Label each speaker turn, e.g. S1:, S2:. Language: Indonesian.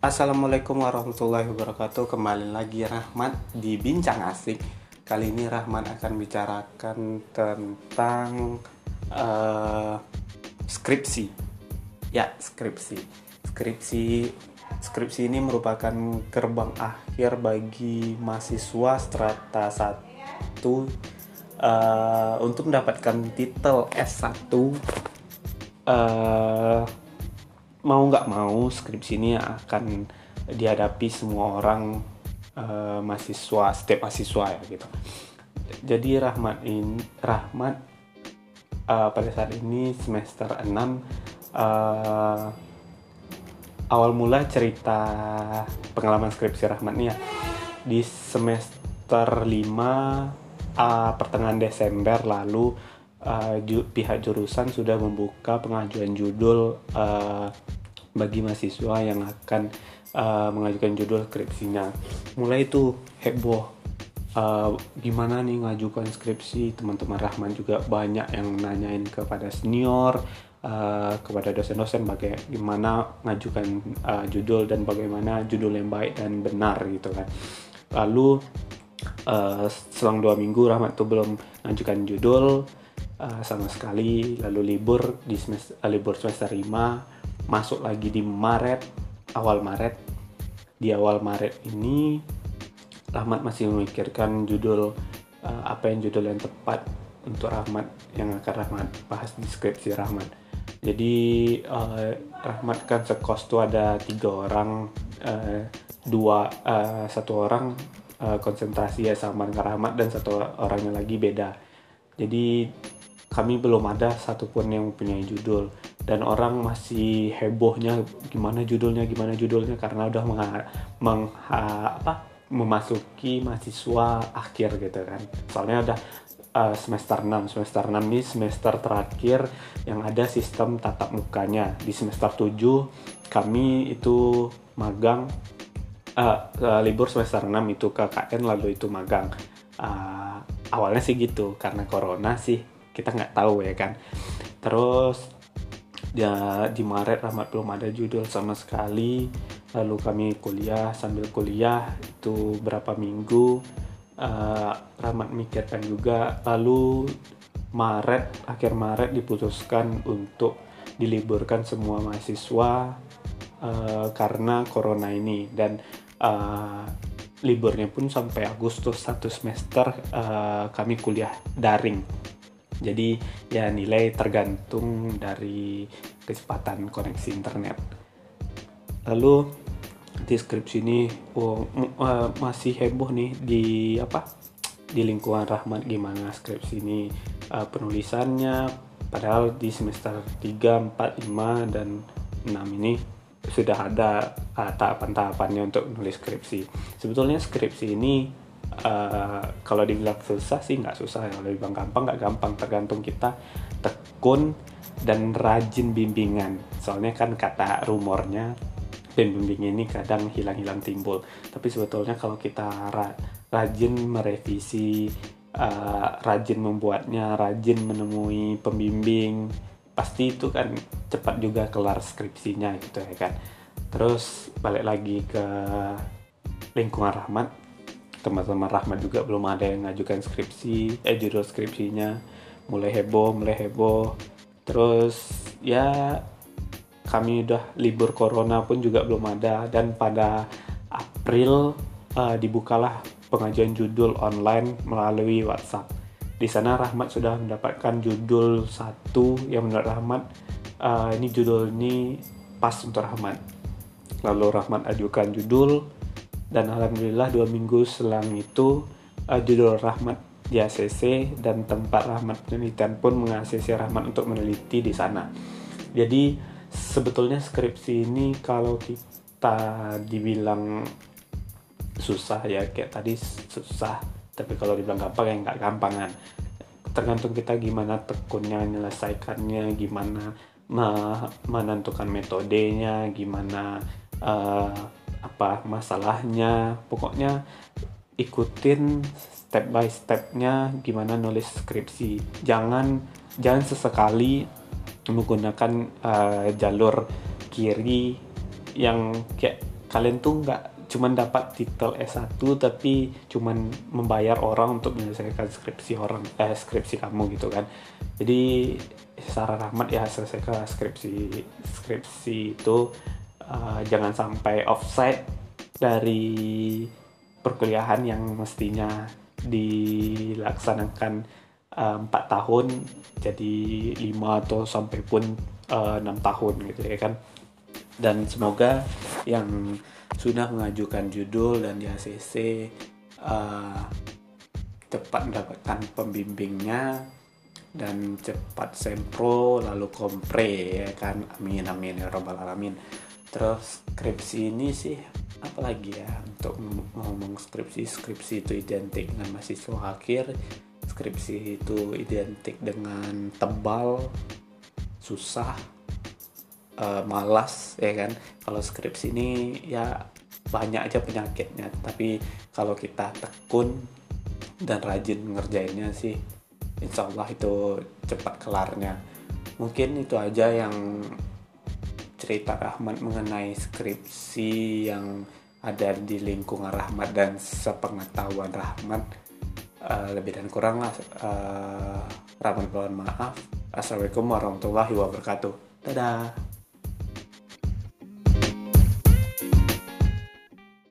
S1: Assalamualaikum warahmatullahi wabarakatuh. Kembali lagi Rahmat di Bincang Asik. Kali ini Rahmat akan bicarakan tentang uh, skripsi. Ya, skripsi. Skripsi Skripsi ini merupakan gerbang akhir bagi mahasiswa strata 1 uh, Untuk mendapatkan titel S1 uh, mau nggak mau skripsi ini akan dihadapi semua orang uh, mahasiswa setiap mahasiswa ya gitu. Jadi Rahmat ini Rahmat uh, pada saat ini semester 6 uh, awal mula cerita pengalaman skripsi Rahmat nih ya. Di semester 5 uh, pertengahan Desember lalu uh, ju pihak jurusan sudah membuka pengajuan judul uh, bagi mahasiswa yang akan uh, mengajukan judul skripsinya. Mulai itu heboh. Uh, gimana nih ngajukan skripsi teman-teman Rahman juga banyak yang nanyain kepada senior uh, kepada dosen-dosen bagaimana ngajukan uh, judul dan bagaimana judul yang baik dan benar gitu kan lalu uh, selang dua minggu Rahmat tuh belum ngajukan judul uh, sama sekali lalu libur di semester, uh, libur semester 5 masuk lagi di Maret awal Maret. Di awal Maret ini Rahmat masih memikirkan judul uh, apa yang judul yang tepat untuk Rahmat yang akan Rahmat bahas di skripsi Rahmat. Jadi uh, Rahmat kan sekos tuh ada tiga orang uh, dua uh, satu orang uh, konsentrasi ya sama dengan Rahmat dan satu orangnya lagi beda. Jadi kami belum ada satupun yang mempunyai judul dan orang masih hebohnya gimana judulnya gimana judulnya karena udah mengha, mengha, apa memasuki mahasiswa akhir gitu kan. Soalnya udah uh, semester 6 semester 6 ini semester terakhir yang ada sistem tatap mukanya. Di semester 7 kami itu magang uh, uh, libur semester 6 itu ke KN lalu itu magang. Uh, awalnya sih gitu karena corona sih kita nggak tahu ya kan. Terus ya di Maret Rahmat belum ada judul sama sekali. Lalu kami kuliah sambil kuliah itu berapa minggu uh, Rahmat mikirkan juga. Lalu Maret akhir Maret diputuskan untuk diliburkan semua mahasiswa uh, karena corona ini. Dan uh, liburnya pun sampai Agustus satu semester uh, kami kuliah daring jadi ya nilai tergantung dari kecepatan koneksi internet. Lalu deskripsi ini oh, uh, masih heboh nih di apa? Di lingkungan Rahmat gimana skripsi ini uh, penulisannya padahal di semester 3, 4, 5 dan 6 ini sudah ada uh, tahapan-tahapannya untuk menulis skripsi. Sebetulnya skripsi ini uh, kalau dibilang susah sih nggak susah ya. Kalau dibilang gampang nggak gampang. Tergantung kita tekun dan rajin bimbingan. Soalnya kan kata rumornya pembimbing ini kadang hilang-hilang timbul. Tapi sebetulnya kalau kita ra rajin merevisi uh, rajin membuatnya rajin menemui pembimbing pasti itu kan cepat juga kelar skripsinya gitu ya kan. Terus balik lagi ke lingkungan rahmat teman-teman Rahmat juga belum ada yang ngajukan skripsi eh judul skripsinya. Mulai heboh mulai heboh. Terus ya kami udah libur corona pun juga belum ada. Dan pada April uh, dibukalah pengajuan judul online melalui WhatsApp. Di sana Rahmat sudah mendapatkan judul satu yang menurut Rahmat uh, ini judul ini pas untuk Rahmat. Lalu Rahmat ajukan judul dan alhamdulillah dua minggu selang itu uh, judul Rahmat di ACC dan tempat Rahmat penelitian pun mengakses Rahmat untuk meneliti di sana. Jadi sebetulnya skripsi ini kalau kita dibilang susah ya kayak tadi susah tapi kalau dibilang gampang ya nggak gampangan tergantung kita gimana tekunnya menyelesaikannya gimana menentukan metodenya gimana uh, apa masalahnya. Pokoknya ikutin step by stepnya gimana nulis skripsi. Jangan jangan sesekali menggunakan uh, jalur kiri yang kayak kalian tuh nggak cuman dapat titel S1 tapi cuman membayar orang untuk menyelesaikan skripsi orang eh, skripsi kamu gitu kan. Jadi secara rahmat ya selesaikan skripsi skripsi itu uh, jangan sampai offside dari perkuliahan yang mestinya dilaksanakan eh, empat uh, tahun jadi lima atau sampai pun enam uh, tahun gitu ya kan. Dan semoga yang sudah mengajukan judul dan di ACC uh, cepat mendapatkan pembimbingnya dan cepat sempro lalu kompre ya kan? Amin amin ya robbal alamin. Terus skripsi ini sih apalagi ya? Untuk ngomong skripsi skripsi itu identik dengan mahasiswa akhir skripsi itu identik dengan tebal susah uh, malas ya kan? Kalau skripsi ini ya banyak aja penyakitnya. Tapi kalau kita tekun dan rajin ngerjainnya sih insya Allah itu cepat kelarnya. Mungkin itu aja yang cerita Rahmat mengenai skripsi yang ada di lingkungan Rahmat dan sepengetahuan Rahmat. Uh, lebih dan kurang uh, Rahmat mohon maaf. Assalamualaikum warahmatullahi wabarakatuh. Dadah